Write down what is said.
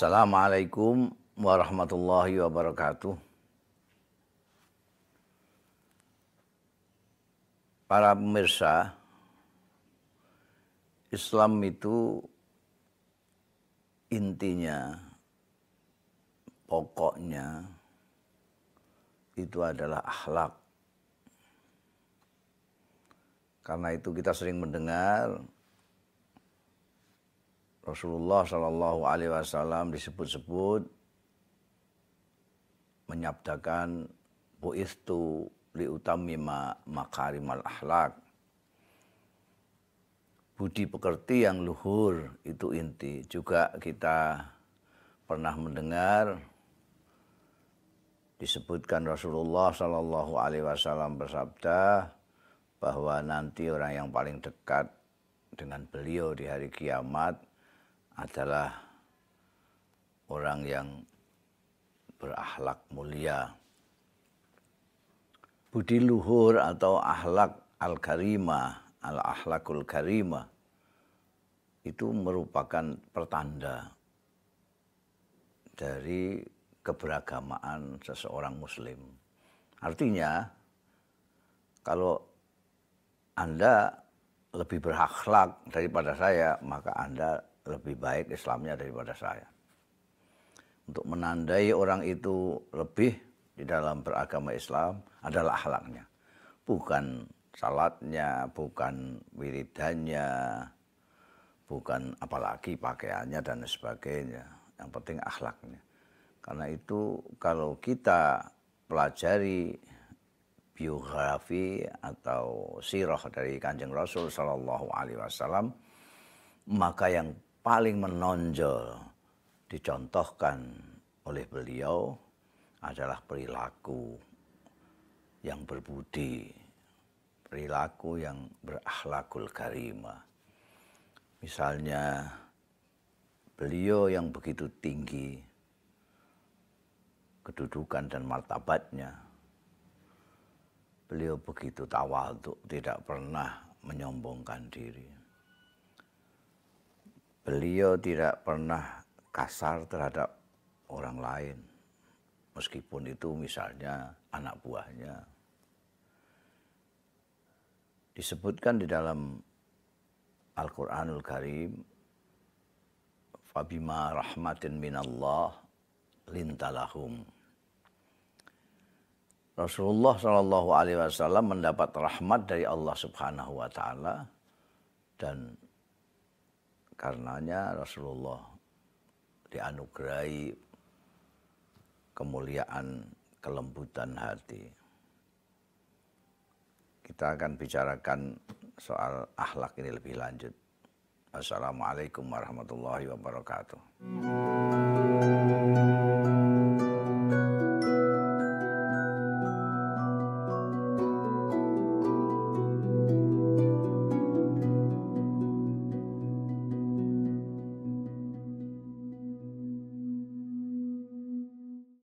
Assalamualaikum warahmatullahi wabarakatuh. Para pemirsa, Islam itu intinya, pokoknya itu adalah akhlak. Karena itu kita sering mendengar Rasulullah Shallallahu Alaihi Wasallam disebut-sebut menyabdakan buistu liutamima makarimal akhlak. Budi pekerti yang luhur itu inti. Juga kita pernah mendengar disebutkan Rasulullah Shallallahu Alaihi Wasallam bersabda bahwa nanti orang yang paling dekat dengan beliau di hari kiamat adalah orang yang berakhlak mulia. Budi luhur atau akhlak al-karimah, al-akhlakul karimah itu merupakan pertanda dari keberagamaan seseorang muslim. Artinya kalau Anda lebih berakhlak daripada saya, maka Anda lebih baik Islamnya daripada saya. Untuk menandai orang itu lebih di dalam beragama Islam adalah akhlaknya. Bukan salatnya, bukan wiridannya, bukan apalagi pakaiannya dan sebagainya. Yang penting akhlaknya. Karena itu kalau kita pelajari biografi atau sirah dari kanjeng Rasul Shallallahu Alaihi Wasallam, maka yang paling menonjol dicontohkan oleh beliau adalah perilaku yang berbudi, perilaku yang berakhlakul karimah. Misalnya beliau yang begitu tinggi kedudukan dan martabatnya. Beliau begitu tawaduk, tidak pernah menyombongkan diri beliau tidak pernah kasar terhadap orang lain. Meskipun itu misalnya anak buahnya. Disebutkan di dalam Al-Quranul Karim, Fabima rahmatin minallah lintalahum. Rasulullah Shallallahu Alaihi Wasallam mendapat rahmat dari Allah Subhanahu Wa Taala dan Karenanya Rasulullah dianugerahi kemuliaan kelembutan hati. Kita akan bicarakan soal akhlak ini lebih lanjut. Assalamualaikum warahmatullahi wabarakatuh.